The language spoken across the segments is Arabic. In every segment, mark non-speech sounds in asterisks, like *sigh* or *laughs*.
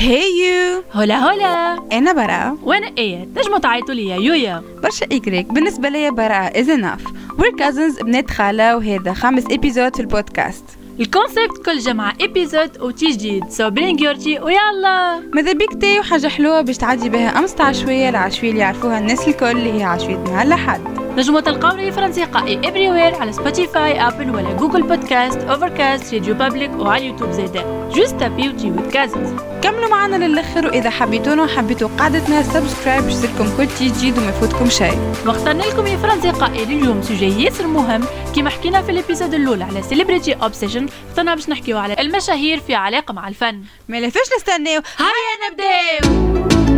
هيو هلا هلا أنا براء وأنا إيه؟ تنجموا تعيطوا لي يا يويا. برشا إكريك بالنسبة ليا براء از اناف وير كازنز بنات خالة وهذا خامس ابيزود في البودكاست. الكونسيبت كل جمعة ابيزود وتي جديد. سو برينج يورتي ويلا. ماذا بيك تي؟ وحاجة حلوة باش تعدي بها أمس عشوية العشوية اللي يعرفوها الناس الكل اللي هي عشوية نهار لحد نجموا تلقاوني فرنسيقائي افري وير على سبوتيفاي ابل ولا جوجل بودكاست اوفركاست راديو بابليك وعلى اليوتيوب زادا جوست تابيو تي ويت كازنز كملوا معنا للآخر وإذا حبيتونا وحبيتوا قعدتنا subscribe باش يصيركم كل جديد وما يفوتكم شيء واخترنا لكم يا فرنسيقائي لليوم sujet ياسر مهم. كيما حكينا في ال épisode الأولى على celebrity obsession اخترنا باش نحكيو على المشاهير في علاقة مع الفن. مالا فاش نستناو. هيا نبداو!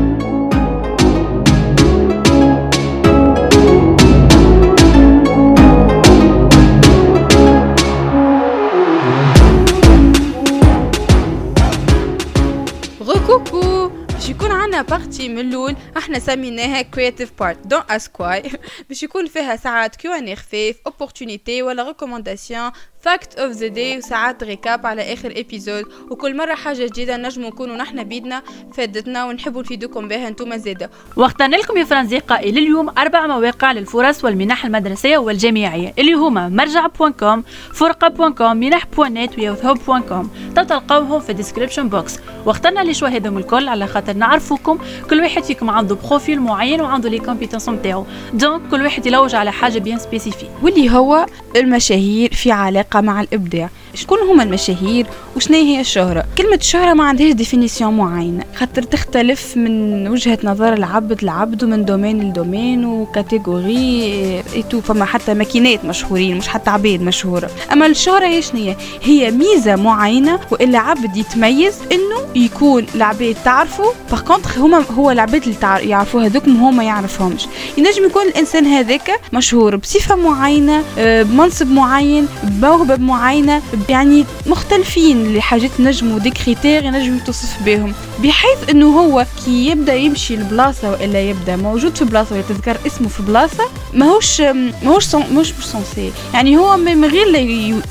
يكون عنا partie من الأول إحنا سميناها creative part donc c'est quoi باش يكون فيها ساعات Q&A خفيف opportunité ولا recommandation fact of the day وساعات récap على آخر épisode وكل مرة حاجة جديدة نجمو نكونوا نحنا بيدنا فادتنا ونحبوا نفيدوكم بها أنتم زاده واخترنا لكم يا فرنسيقائي لليوم أربع مواقع للفرص والمنح المدرسية والجامعية. اللي هما مرجع point com فرقة point com منح point net و Youth point com تلقاوهم في ال description box واخترنا les choix هذم الكل على خاطر نعرفوكم. كل واحد فيكم عنده profil معين وعنده les compétences نتاعو. donc كل واحد يلوج على حاجة bien spécifique واللي هو المشاهير في علاقة مع الإبداع. شكون هما المشاهير وشنو هي الشهرة؟ كلمة الشهرة ما عندهاش définition معينة. خاطر تختلف من وجهة نظر العبد لعبد ومن domaine ل domaine و catégorie et tout فما حتى ماكينات مشهورين مش حتى عباد مشهورة. أما الشهرة هي شنو هي؟ ميزة معينة وإلا عبد يتميز إنه يكون العباد تعرفه. par contre هما هو العباد اللي يعرفوه هذوك هما ما يعرفهمش. ينجم يكون الإنسان هذاك مشهور بصفة معينة آه، بمنصب معين بموهبة معينة يعني مختلفين لحاجات نجموا des critères ينجم توصف بهم. بحيث إنه هو كي يبدأ يمشي لبلاصة وإلا يبدأ موجود في بلاصة ولا تذكر اسمه في بلاصة ماهوش ماهوش ماهوش sensé يعني هو من غير لا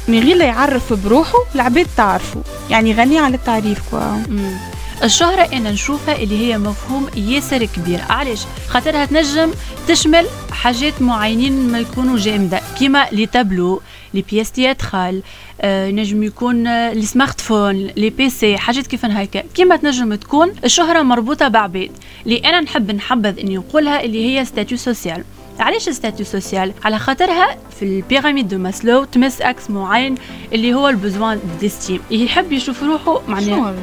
من غير لا يعرف بروحه العباد تعرفه يعني غني عن التعريف quoi. الشهرة أنا نشوفها اللي هي مفهوم ياسر كبير. علاش؟ خاطرها تنجم تشمل حاجات معينين ما يكونوا جامدة. كيما les tableaux les pièces théâtrales آه نجم يكون آه، les smartphones les PC حاجات كيف هكا كيما تنجم تكون الشهرة مربوطة بعباد. اللي أنا نحب نحبذ إني نقولها اللي هي statut social. علاش statut social؟ على خاطرها في ال pyramide de Maslow تمس axe معين اللي هو ال besoin d'estime. يحب يشوف روحه معناها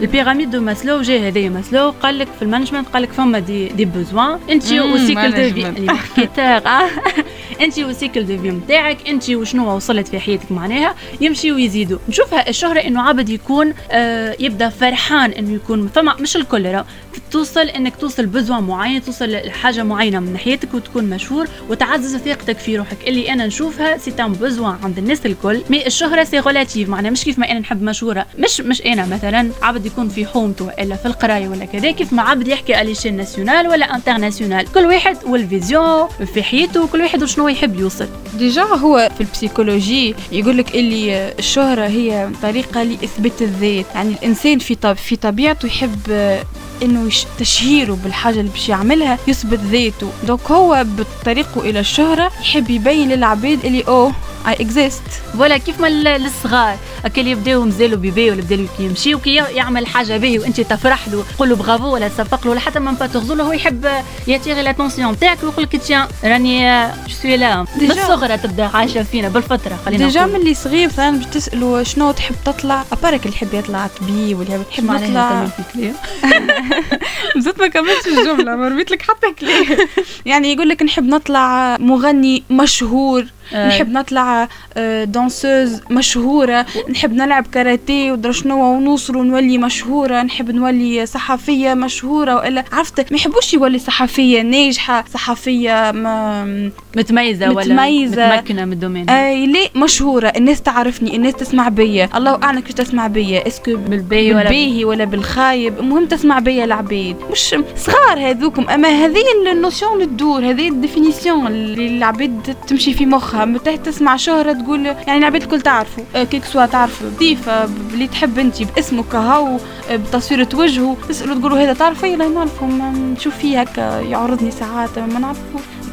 ال pyramide؟ de Maslow جا هذايا ماسلو قال لك في ال management قال لك فما des des besoins انت و cycle de vie. اللي ماركتور انت و cycle de vie نتاعك انت وشنو وصلت في حياتك معناها يمشي ويزيدوا. نشوفها الشهره إنه عبد يكون آه يبدأ فرحان إنه يكون فما مش الكل توصل إنك توصل besoin معين توصل لحاجة معينة من ناحيتك وتكون مشهور وتعزز ثقتك في روحك. اللي أنا نشوفها c'est un besoin عند الناس الكل. mais الشهره c'est relatif معناها مش كيف ما أنا نحب مشهورة. مش مش أنا مثلا عبد يكون في حومته إلا في القراية ولا كذا كيف ما عبد يحكي à l'échelle nationale ولا internationale كل واحد وال vision في حياته كل واحد وشنو يحب يوصل déjà هو في ال psychologie يقول لك اللي الشهرة هي طريقة لإثبات الذات. يعني الإنسان في طب في طبيعته يحب إنه يش- تشهيره بالحاجة اللي باش يعملها يثبت ذاته. donc هو بطريقه إلى الشهرة يحب يبين للعباد اللي أوه I exist ولا كيف ما ال- الصغار اللي يبداو مزالو bébé ولا بدالو كي يمشي وكي يعمل حاجة باهي وانت تفرح له تقول له برافو ولا تصفق له ولا حتى ما تغزو له هو يحب attirer l'attention تاعك ويقول لك tiens راني je suis là Déjà- بالصغرى تبدأ عايشة فينا بالفطره خلينا déjà من اللي صغير مثلا باش تسألوا شنو تحب تطلع à part اللي يحب يطلع طبيب واللي يحب يطلع. *laughs* زدت ما كملتش الجملة ما رميت لك حتى كلام. *laughs* يعني يقول لك نحب نطلع مغني مشهور. آه. نحب نطلع آه، danseuse مشهورة نحب نلعب كاراتيه ودرا شنو ونوصل ونولي مشهورة نحب نولي صحفية مشهورة وإلا عرفت؟ ما يحبوش يولي صحفية ناجحة صحفية ما متميزة ولا متميزة. متمكنة من ال domaine. اي ليه مشهورة. الناس تعرفني الناس تسمع بيا. الله أعلم كيف تسمع بيا. est-ce que بالباهي ولا بالباهي ولا بالخايب. المهم تسمع بيا العباد مش صغار هذوكم. أما هذه ال notion اللي تدور هذه ال définition اللي العباد تمشي في مخها ذوقها تحت تسمع شهرة تقول يعني العباد الكل تعرفوا آه، qui que ce soit تعرف ضيفة اللي تحب انت باسمه كهو آه، بتصويرة وجهه تسألوا تقولوا هذا تعرفي لا نعرفه نشوف فيه هكا يعرضني ساعات ما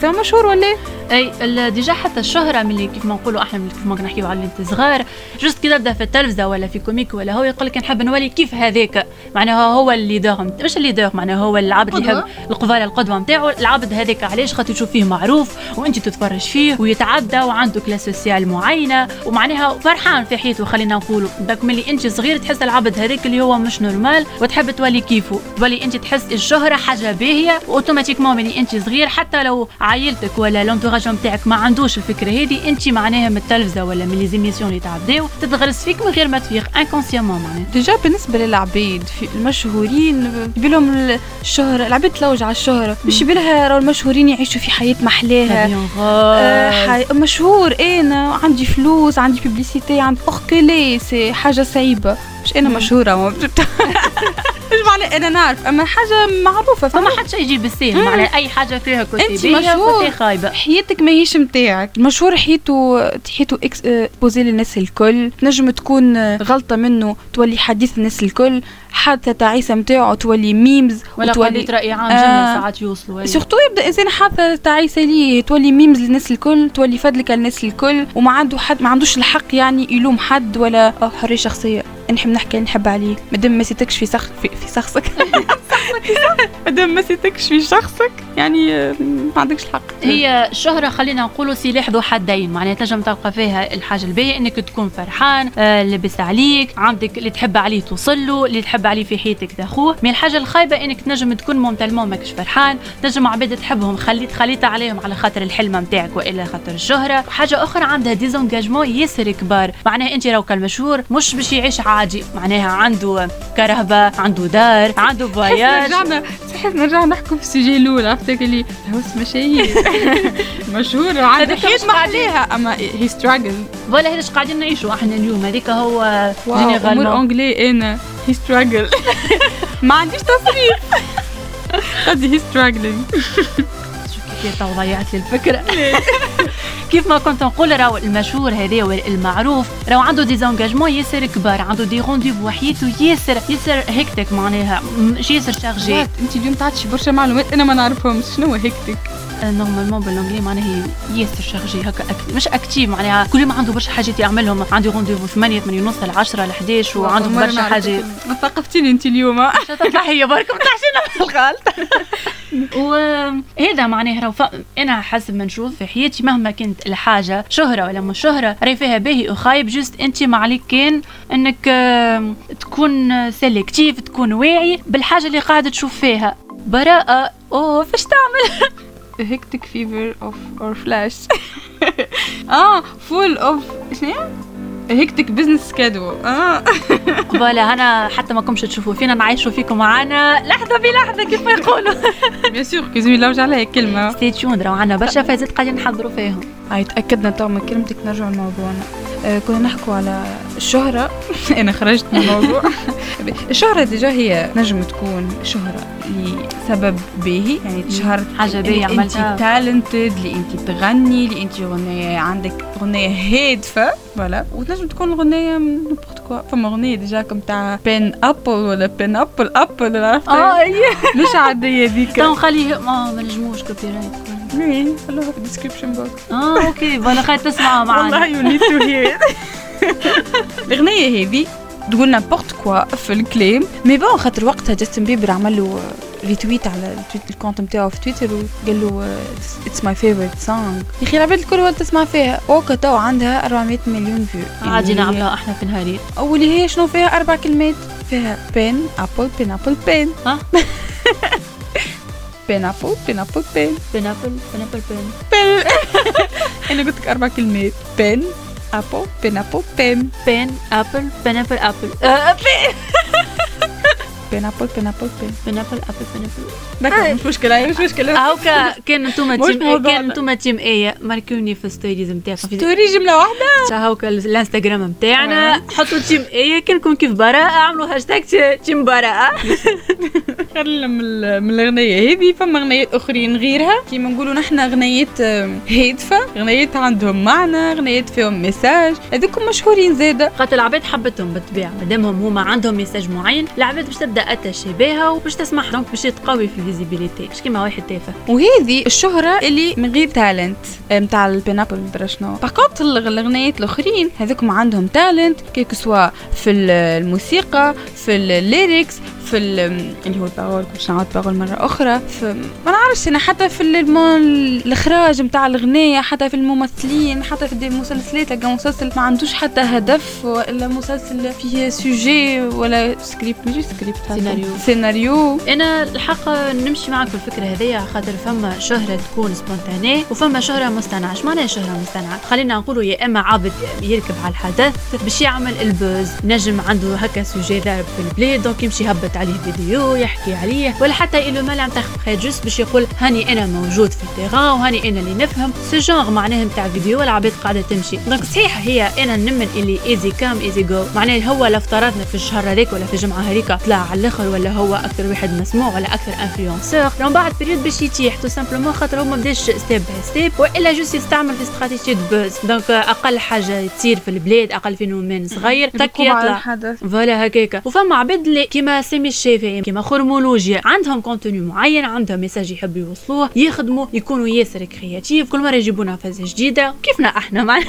نعرفه مشهور ولا إيه؟ أي déjà حتى الشهرة ملي كيف ما نقولوا إحنا كيف ما نحكيو على أنت صغار. juste كي تبدا في التلفزة ولا في comique ولا هو يقول لك نحب نولي كيف هذاك. معناها هو ال leader مش ال leader معناها هو العبد اللي يحب القبالة القدوة نتاعو العبد هذاك علاش؟ خاطر تشوف فيه معروف وأنت تتفرج فيه ويتعدى وعنده classe sociale معينة ومعناها فرحان في حياته. خلينا نقولوا داك ملي أنت صغير تحس العبد هذاك اللي هو مش normal وتحب تولي كيفه. تولي أنت تحس الشهرة حاجة باهية و automatiquement ملي أنت صغير حتى لو عائلتك ولا l'entourage نتاعك ما عندوش الفكرة هذه. انت معناها من التلفزة ولا من les émissions اللي تعداو تتغرس فيك من غير ما تفيق انكونسيامون معناها. ديجا بالنسبة للعبيد في المشهورين يبي الشهره العبيد تلوج على الشهره مش يبي لها المشهورين يعيشوا في حياة محلاها. آه حي... مشهور أنا عندي فلوس عندي بيبليسيتي عندي أوكي سي حاجة صعيبة. مش أنا مشهورة *laughs* مش معنى أنا نعرف أما حاجة معروفة فما حدش يجي بالسهل معنى أي حاجة فيها كتابيه أنت مشهور خايبة. حياتك ماهيش نتاعك المشهور حياته حياته exposée للناس الكل. تنجم تكون غلطة منه تولي حديث الناس الكل حادثة تعيسه نتاعو تولي memes ولا وتولي رأي عام جمله آه ساعات يوصلوا surtout يبدأ إنسان حادثة تعيسه ليه تولي memes للناس الكل تولي فدلك للناس الكل وما عنده حد ما عندوش الحق يعني يلوم حد ولا حرية شخصية. نحب نحكي نحب عليه مادام ما سيتكش في سخ في, في شخصك *laughs* *laughs* مادام ما سيتكش في شخصك يعني ما عندكش الحق. هي الشهرة خلينا نقولوا سلاح ذو حدين معناها تنجم تلقى فيها الحاجة الباهية إنك تكون فرحان آه لبس عليك عندك اللي تحب عليه توصل له اللي تحب عليه في حياتك تاخوه من الحاجة الخايبة إنك تنجم تكون mentalement ماكش فرحان تنجم عباد تحبهم خليت خليت عليهم على خاطر الحلمة نتاعك وإلا خاطر الشهرة. حاجة أخرى عندها des engagements ياسر كبار معناها أنت راك المشهور مش باش يعيش عادي معناها عنده كرهبة عنده دار عنده voyages رجعنا صحيح نرجع نحكم في ال sujet الأول عرفتك اللي هوس مشاهير *laughs* مشهور وعنده حياة محليها أما he struggle ولا هذاش قاعدين نعيشوا إحنا اليوم؟ هذيك هو généralement en anglais أنا he struggle ما عنديش تصريف. قصدي he struggling كيف تو ضيعت لي الفكرة. *laughs* كيف ما كنت نقول راهو المشهور هذا المعروف راهو عنده des engagements ياسر كبار عنده des rendez-vous وحياته ياسر ياسر hectic معناها مش ياسر chargée انت اليوم تعطي برشا معلومات أنا ما نعرفهمش شنو hectic normalement بال anglais معناها ياسر chargée هكا. مش active معناها كل يوم عنده برشا حاجات يعملهم. عنده rendez-vous 8 8 ونص ل 10 ل 11 وعنده برشا حاجات. ثقفتيني انت اليوم هي؟ برك ما تحشينا الغلط. *laughs* وهذا معناه راه أنا حسب ما نشوف في حياتي مهما كانت الحاجة شهرة ولا مش شهرة راهي فيها باهي وخايب juste أنت ما عليك كان إنك تكون sélectif تكون واعي بالحاجة اللي قاعدة تشوف فيها. براءة. أوه فاش تعمل؟ هيكتك فيفر اوف اور فلاش آه فول اوف شنو؟ هيكتك بزنس كادو آه. *laughs* فوالا أنا حتى ما كنتش تشوفوا فينا نعيشوا فيكم معانا لحظة بلحظة كيف ما يقولوا. بيان سور كيزوي لوج عليها كلمة. ستي تيون راهو عندنا برشا فازات قاعدين نحضروا فيهم. هاي تاكدنا تو من كلمتك نرجع لموضوعنا آه كنا نحكوا على الشهرة. *laughs* أنا خرجت من الموضوع. *laughs* الشهرة déjà هي نجم تكون شهرة. لسبب باهي يعني تشهرت حاجة باهية عملتها انت talented اللي انت تغني اللي انت غنية عندك غنية هادفة voilà وتنجم تكون غنية n'importe quoi فما غنية déjà كم تاع pineapple ولا pineapple apple عرفتها آه *laughs* مش عادية ذيك تو نخليه ما نجموش copyright Oui, خلوها في ال description box آه okay ولا خايف تسمعها معنا والله you need to hear الأغنية هذه تقول n'importe quoi في ال clip mais bon خاطر وقتها جاستن بيبر عمل له retweet على ال compte نتاعو في تويتر وقال له it's my favorite song يا أخي العباد الكل تسمع فيها. اوكا تو عندها 400 مليون views عادي نعملها إحنا في نهارين واللي هي شنو فيها؟ أربع كلمات. فيها pineapple pineapple pen ها؟ pineapple pineapple pen pineapple pineapple pen pen أنا قلت لك أربع كلمات. pineapple pineapple pen pineapple pineapple apple pineapple pineapple pen pineapple apple pineapple دكا مش مشكله مش مشكله هاكا كان أنتم team كان أنتم team إيه ماركوني في stories نتاعكم story جمله واحدة هاكا الانستغرام نتاعنا حطوا team إيه كانكم كيف براءه اعملوا hashtag team براءه خلينا من الأغنية هذه فما اغنيات أخرين غيرها. كيما نقولوا نحن اغنيات هادفة. اغنيات عندهم معنى اغنيات فيهم message. هذوكم مشهورين زاده خاطر العباد حبتهم بالطبيعة. مادامهم هما عندهم message معين العباد باش تبدأ attachée بها وباش تسمع donc باش تقوي في ال visibilité. مش كيما واحد تافه. وهذه الشهرة اللي من غير talent نتاع ال pineapple شنو par الأغنيات الأخرين هذوكم عندهم talent que ce soit في الموسيقى في ال lyrics في اللي هو الباغول باش نعاود باغول مرة أخرى. ما نعرفش أنا حتى في الإخراج نتاع الأغنية حتى في الممثلين حتى في المسلسلات تلقى مسلسل ما عندوش حتى هدف ولا مسلسل فيه sujet ولا سكريبت مش سكريبت سيناريو. سيناريو. أنا الحق نمشي معك في الفكرة هذيا خاطر فما شهرة تكون spontanée وفما شهرة مصطنعه معناها شهرة مصطنعه خلينا نقولوا يا إما عابد يركب على الحدث باش يعمل ال buzz نجم عنده هكا sujet ضارب في البلاد donc يمشي يهبط. عليه فيديو يحكي عليه ولا حتى إلو مال تاخذ juste باش يقول هاني أنا موجود في ال terrain وهاني أنا اللي نفهم. ce genre معناه نتاع فيديو والعباد قاعدة تمشي. donc صحيح هي أنا نمن اللي easy come easy go معناه هو لو افترضنا في الشهر هذيك ولا في الجمعة هذيك طلع على الآخر ولا هو أكثر واحد مسموع ولا أكثر influenceur من بعد période باش يتيح تو simplement خاطر هو ما بداش step by step وإلا juste يستعمل في استراتيجيه buzz donc أقل حاجة تصير في البلاد أقل phénomène صغير تك يطلع. voilà هكاك. وفما عباد اللي كيما سامي الشافعي كيما خرمولوجيا. عندهم contenu معين عندهم message يحبوا يوصلوه يخدموا يكونوا ياسر créatifs كل مرة يجيبوا نفذ جديدة. كيفنا إحنا؟ *laughs* مع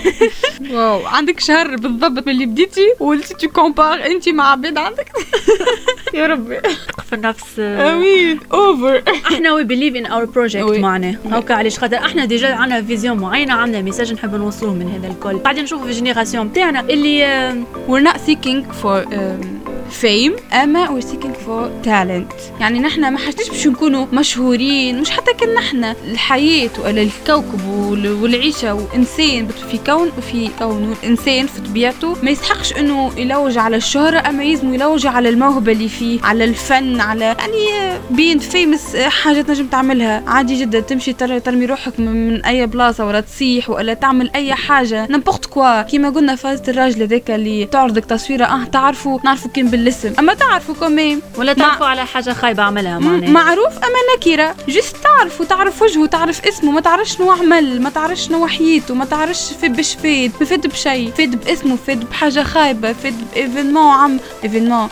واو عندك شهر بالضبط اللي بديتي وليتي tu compares انت مع عباد عندك. *laughs* يا ربي. في نفس آمين. اوفر إحنا we believe in our project معنا هكا علاش؟ خاطر إحنا déjà عندنا vision معينة عندنا message نحب نوصلوه من هذا الكل. بعدين نشوفوا في ال génération تاعنا اللي we're not seeking for um, fame اما we seeking for talent يعني نحن ما حاجتش باش نكونوا مشهورين مش حتى كان نحن. الحياة ولا الكوكب والعيشة وإنسان في كون في كون. انسان في طبيعته ما يسحقش إنه يلوج على الشهرة أما يلزم يلوج على الموهبة اللي فيه على الفن على يعني being famous حاجة تنجم تعملها. عادي جدا تمشي ترمي روحك من أي بلاصة ولا تصيح ولا تعمل أي حاجة. n'importe quoi كيما قلنا فازة الراجل هذاك اللي تعرضك تصويرة. آه تعرفوا نعرفوا كان بالاسم أما تعرفوا quand même ولا تعرفوا على حاجة خايبة عملها معناها معروف أما نكره juste تعرفوا تعرف وجهه تعرف اسمه ما تعرفش شنو عمل ما تعرفش شنو حياته ما تعرفش في باش فيد ما فيد بشيء فيد باسمه فيد بحاجة خايبة فيد ب événement عم. événement.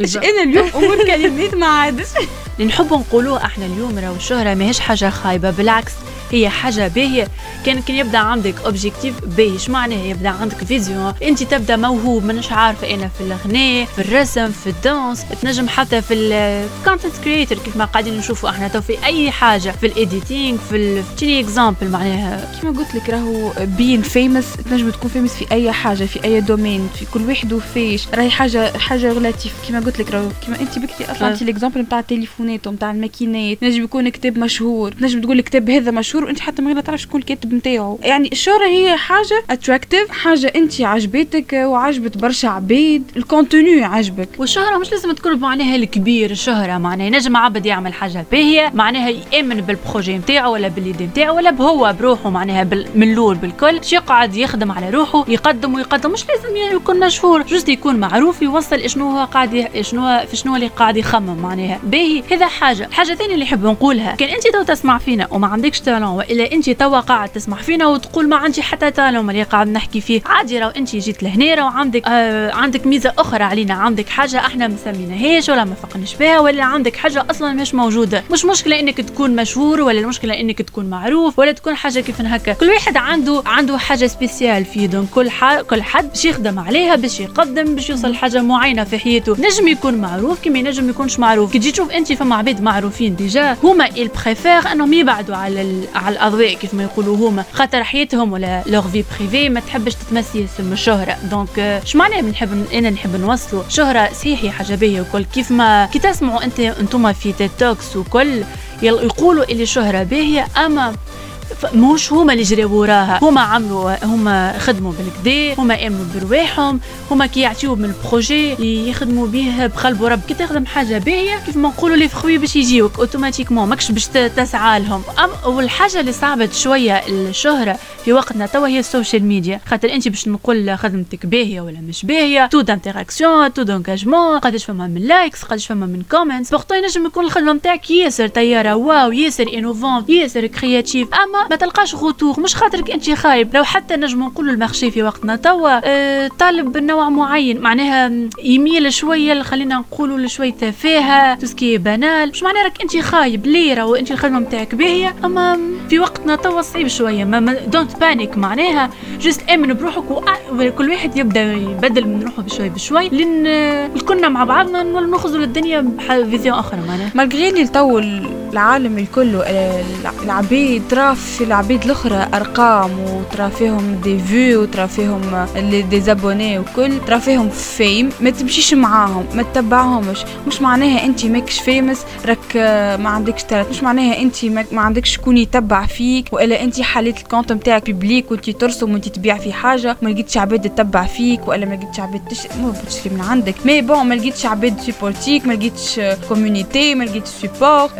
إيش أنا اليوم أمور كلمات ما عادش. *laughs* اللي نحبوا نقولوه إحنا اليوم راهو الشهرة ماهيش حاجة خايبة بالعكس. هي حاجة باهية. كان كان يبدأ عندك objectif باهي. معناه يبدأ عندك vision أنت تبدأ موهوب مانيش عارفة أنا في الغناء في الرسم في ال danse تنجم حتى في ال content creator كيف ما قاعدين نشوفوا إحنا تو في أي حاجة في ال editing في تشيني exemple معناها. كيما قلت لك راهو being famous تنجم تكون famous في أي حاجة في أي domaine في كل واحد وفيش راهي حاجة حاجة relative كيما قلت لك راهو كيما أنت بكري أصلا انت ال exemple نتاع التليفونات ونتاع الماكينات نجم يكون كتاب مشهور نجم تقول الكتاب هذا مشهور وانت حتى ما تعرف شكون الكاتب نتاعو. يعني الشهرة هي حاجة attractive حاجة انت عجبتك وعجبت برشا عباد ال contenu عجبك والشهرة مش لازم تكون معناها الكبير الشهرة معناها ينجم عبد يعمل حاجة باهية معناها يامن بال projet نتاعو ولا بال idée نتاعو ولا بهو بروحه معناها من الأول بالكل. يقعد يخدم على روحه يقدم ويقدم مش لازم يعني يكون مشهور juste يكون معروف يوصل شنو هو قاعد شنو في شنو اللي قاعد يخمم معناها باهي. هذا حاجة. الحاجة الثانية اللي نحب نقولها كان أنت تو تسمع فينا وما عندكش talent والا انت توا قاعد تسمع فينا وتقول ما عندي حتى talent اللي قاعد نحكي فيه. عادي راهو انت جيت لهنا وعندك آه عندك ميزة أخرى علينا عندك حاجة إحنا ما سميناهاش ولا ما فقناش بها ولا عندك حاجة أصلا مش موجودة. مش مشكلة إنك تكون مشهور ولا المشكلة إنك تكون معروف ولا تكون حاجة كيف هكا كل واحد عنده عنده حاجة spéciale فيه donc كل حد كل حد باش يخدم عليها باش يقدم باش يوصل لحاجة معينة في حياته. نجم يكون معروف كما ينجم يكونش معروف. كي تجي تشوف انت فما عباد معروفين déjà هما préfèrent إنهم يبعدوا على على الاضواء كيف ما يقولوا هما. خاطر حياتهم ولا leur vie privée ما تحبش تتمسي اسم الشهره donc اش معناه بنحب أنا نحب نوصلوا؟ شهرة صحيح حاجة باهية وكل كيف ما كي تسمعوا انت أنتم في تيك توكس وكل يقولوا اللي شهرة باهية أما مش هما اللي جراو وراها. هما عملوا هما خدموا بالكدا هما امنوا برواحهم هما كي يعطيو من ال projet يخدموا به بقلب ورب. كي تخدم حاجة باهية كيف ما نقولوا لي فخوي باش يجيوك automatiquement ماكش باش تسعى لهم أم والحاجة اللي صعبت شوية الشهره في وقتنا توا هي ال social media. خاطر أنت باش نقول خدمتك باهية ولا مش باهية taux d'interaction taux d'engagement قداش فما من likes قداش فما من comments pourtant ينجم يكون الخدمة نتاعك ياسر طيارة واو ياسر innovant ياسر créatif أما ما تلقاش retour مش خاطرك انت خايب. لو حتى نجم نقولوا ال marché في وقتنا توا أه طالب نوع معين معناها يميل شوية خلينا نقولوا لشوية تفاهه tout ce qui est banal. مش معناها راك انت خايب ليرة وانت الخدمة نتاعك باهية. أما في وقتنا توا صعيب شوية. ما don't panic معناها juste آمن بروحك وكل واحد يبدأ يبدل من روحه بشوي بشوي. لأن كنا مع بعضنا نخرجوا للدنيا ب vision أخرى معناها. malgré tout العالم الكل العبيد ترى في العبيد الأخرى أرقام وترى فيهم des vues وترى فيهم des abonnés وكل. ترى فيهم fame ما تمشيش معاهم ما تتبعهمش. مش معناها انت ماكش famous راك ما عندكش talent مش معناها انت ما عندكش شكون يتبع فيك. وإلا انت حليت ال compte نتاعك public وانت ترسم وانت تبيع في حاجة. ما لقيتش عباد تتبع فيك وإلا ما لقيتش عباد تشتري مو تشتري من عندك. mais bon ما لقيتش عباد support يك ما لقيتش community ما لقيتش support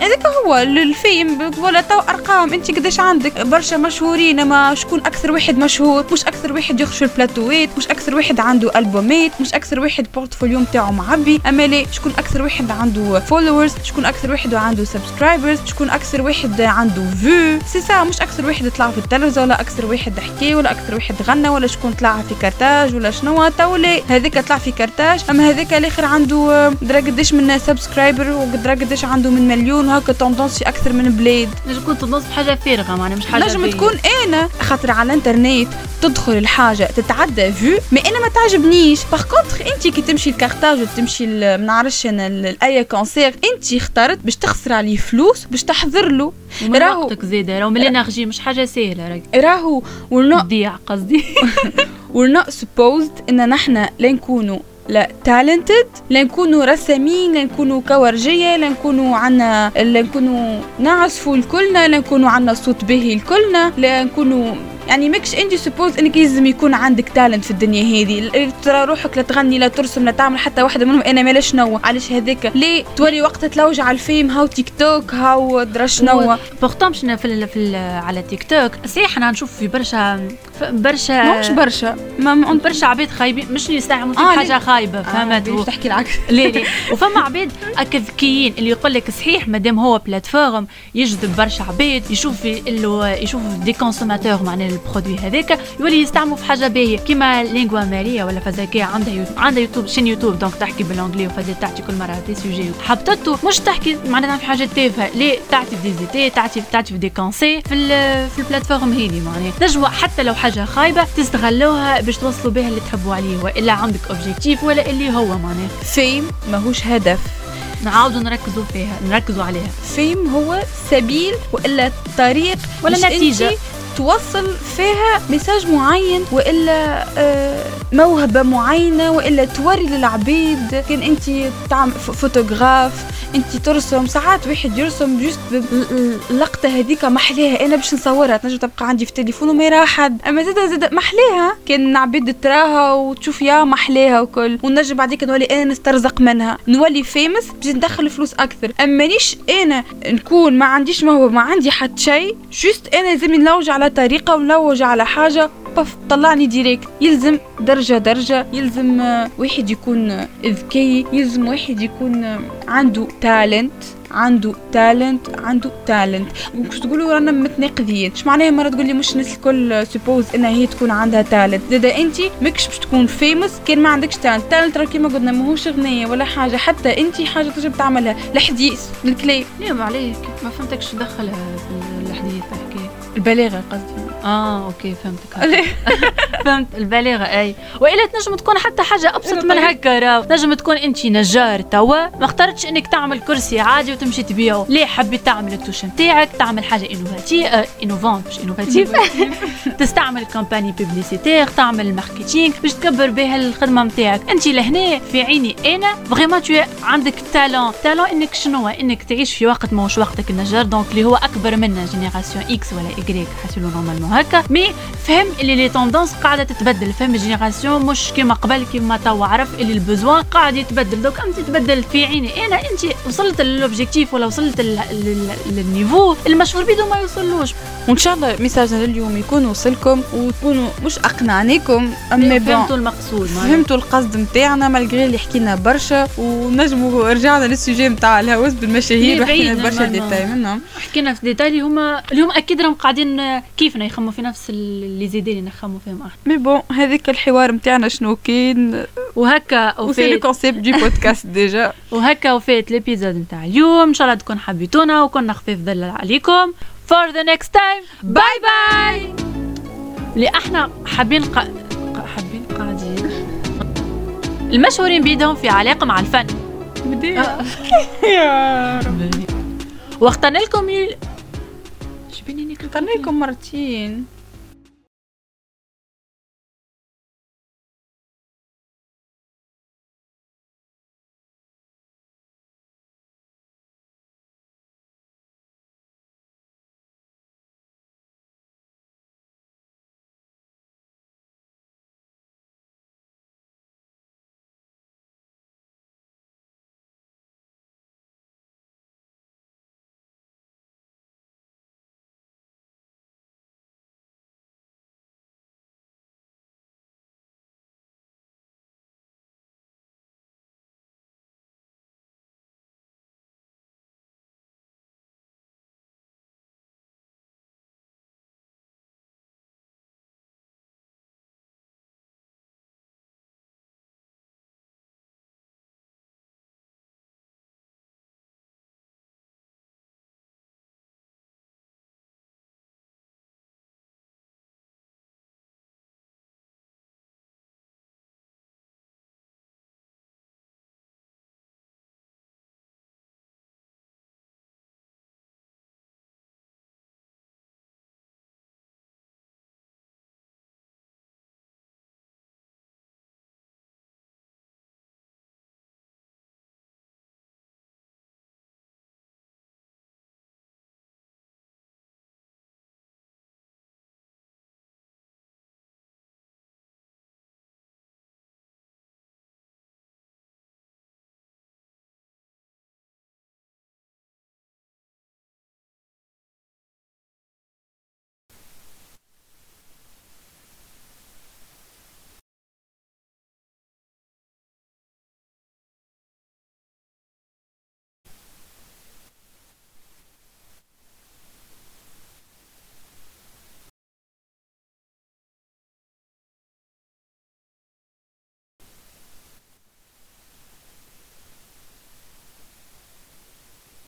هذاك هو ال fame ولا تو أرقام. انت قداش عندك برشا مشهورين اما شكون أكثر واحد مشهور مش أكثر واحد يخرج البلاتوات مش أكثر واحد عنده البومات مش أكثر واحد portfolio نتاعو معبي اما لا شكون أكثر واحد عنده followers شكون أكثر واحد عنده subscribers شكون أكثر واحد عنده vues سي سا مش أكثر واحد طلع في التلفزه ولا أكثر واحد حكى ولا أكثر واحد غنى ولا شكون طلع في كرتاج ولا شنو تولي هذاك طلع في كرتاج اما هذاك الآخر عنده درا قداش من subscriber ودرا قداش عنده من مليون وهكا tendance في أكثر من بلاد نجم tendance فارغه معناها مش حاجة نجم تكون أنا خاطر على الإنترنت تدخل الحاجة تتعدى vues mais أنا ما تعجبنيش. par contre أنت كي تمشي لكارتاج وتمشي ما نعرفش أنا لأي concert أنت اخترت باش تخسر عليه فلوس باش تحضر له. راهو وقتك زاده راهو من ال energy مش حاجة سهلة راهو we're تضيع قصدي. *laughs* not supposed إن نحن لا نكونوا لا talented لا نكونوا رسامين لا نكونوا كوارجية لا نكونوا عنا لا نكونوا نعزفوا الكلنا لا نكونوا عنا صوت باهي الكلنا لا نكونوا يعني ماكش انت supposed إنك لازم يكون عندك talent في الدنيا هذه. ترى روحك لا تغني لا ترسم لا تعمل حتى واحدة منهم. أنا مالا شنو علاش هذاك ليه تولي وقت تلوج على ال fame؟ هاو تيك توك هاو درا شنو بورتون في, في على تيك توك صحيح أنا نشوف في برشا برشا مش برشا. ما م... برشا عباد خايبين مش يستعملوا في آه حاجة خايبة فهمت؟ آه تحكي العكس؟ *laughs* لا لا وفما عباد ذكيين اللي يقول لك صحيح مادام هو plateforme يجذب برشا عباد يشوف اللي يشوف des consommateurs معناها ال produit هذاك يولي يستعملوا في حاجة باهية. كيما لينغوا مارينا ولا فزاكية عندها يوتيوب عندها يوتيوب شين يوتيوب donc تحكي بال anglais وفازا تعطي كل مرة des sujets حبطته مش تحكي معناتها في حاجات تافهة. لا تعطي في des idées تعطي تعطي في des conseils في في ال plateforme هذه معناها. نجموا حتى لو حاجة خايبة تستغلوها باش توصلوا بها اللي تحبوا عليه وإلا عندك objectif ولا اللي هو معناه fame ماهوش هدف. نعاودوا نركزوا فيها نركزوا عليها. fame هو سبيل وإلا طريق ولا نتيجة. توصل فيها message معين وإلا آه، موهبة معينة وإلا توري للعبيد. كان أنت تعمل فوتوغراف أنت ترسم. ساعات واحد يرسم juste اللقطه هذيك محليها أنا باش نصورها تنجم تبقى عندي في التليفون وما يرى حد أما زاد زاد محليها كان عبيد تراها وتشوف يا محليها وكل. ونجم بعديك نولي أنا نسترزق منها. نولي famous باش ندخل فلوس أكثر. أما نيش أنا نكون ما عنديش موهبة ما عندي حتى شيء juste أنا لازم نلوج على طريقة ونلوج على حاجة بف طلعني direct يلزم درجة درجة يلزم واحد يكون ذكي يلزم واحد يكون عنده talent عنده talent عنده talent مش تقولوا رانا متناقضين؟ اش معناها مرة تقول لي مش الناس الكل supposed إنها هي تكون عندها talent زادا انت ماكش باش تكون famous كان ما عندكش talent talent راه كيما قلنا ماهوش غنية ولا حاجة. حتى انت حاجة تجرب تعملها. الحديث الكلام. لا عليك ما فهمتكش. دخلها البلاغة قصدي. آه أوكي فهمتك. *laughs* فهمت. البلاغه أي. وإلا تنجم تكون حتى حاجة أبسط من هكا راه تنجم تكون انت نجار توا ما اخترتش إنك تعمل كرسي عادي وتمشي تبيعه. ليه؟ حبيت تعمل ال touche نتاعك تعمل حاجة innovatif آه innovant مش innovatif *laughs* *laughs* تستعمل campagne publicitaire تعمل ال marketing باش تكبر بها الخدمة نتاعك انت لهنا في عيني أنا. vraiment تو عندك talent talent إنك شنو؟ إنك تعيش في وقت ماهوش وقتك النجار donc اللي هو أكبر منا génération X ولا ايكغيك حاصيلو normalement هكا. mais فهم اللي les tendances قاعدة تتبدل. فهم génération مش كيما قبل كيما توا عرف اللي ال besoin قاعد يتبدل. donc انت تتبدل في عيني؟ أنا أنت وصلت لل objectif ولا وصلت لل niveau المشهور بيدو ما يوصلوش. وان شاء الله message نا اليوم يكون وصلكم وتكونوا مش أقنعنيكم اما فهمتوا المقصود فهمتوا القصد نتاعنا malgré اللي حكينا برشا ونجموا رجعنا لل sujet نتاع الهوس بالمشاهير وحكينا برشا ديتاي منهم حكينا في ديتاي اللي هما اليوم أكيد راهم قاعدين كيفنا يخموا في نفس اللي زيدين اللي نخموا فيهم إحنا mais bon هذيك الحوار نتاعنا شنو كاين؟ وهكا وفي le concept du podcast déjà وهكا وفات l'épisode نتاع اليوم. إن شاء الله تكون حبيتونا وكنا خفيف ظل عليكم. For the next time. bye bye اللي إحنا حابين ق... حابين قاعدين. المشهورين بيدهم في علاقة مع الفن. *laughs* يا ربي. واخترنا لكم اخترنا لكم مرتين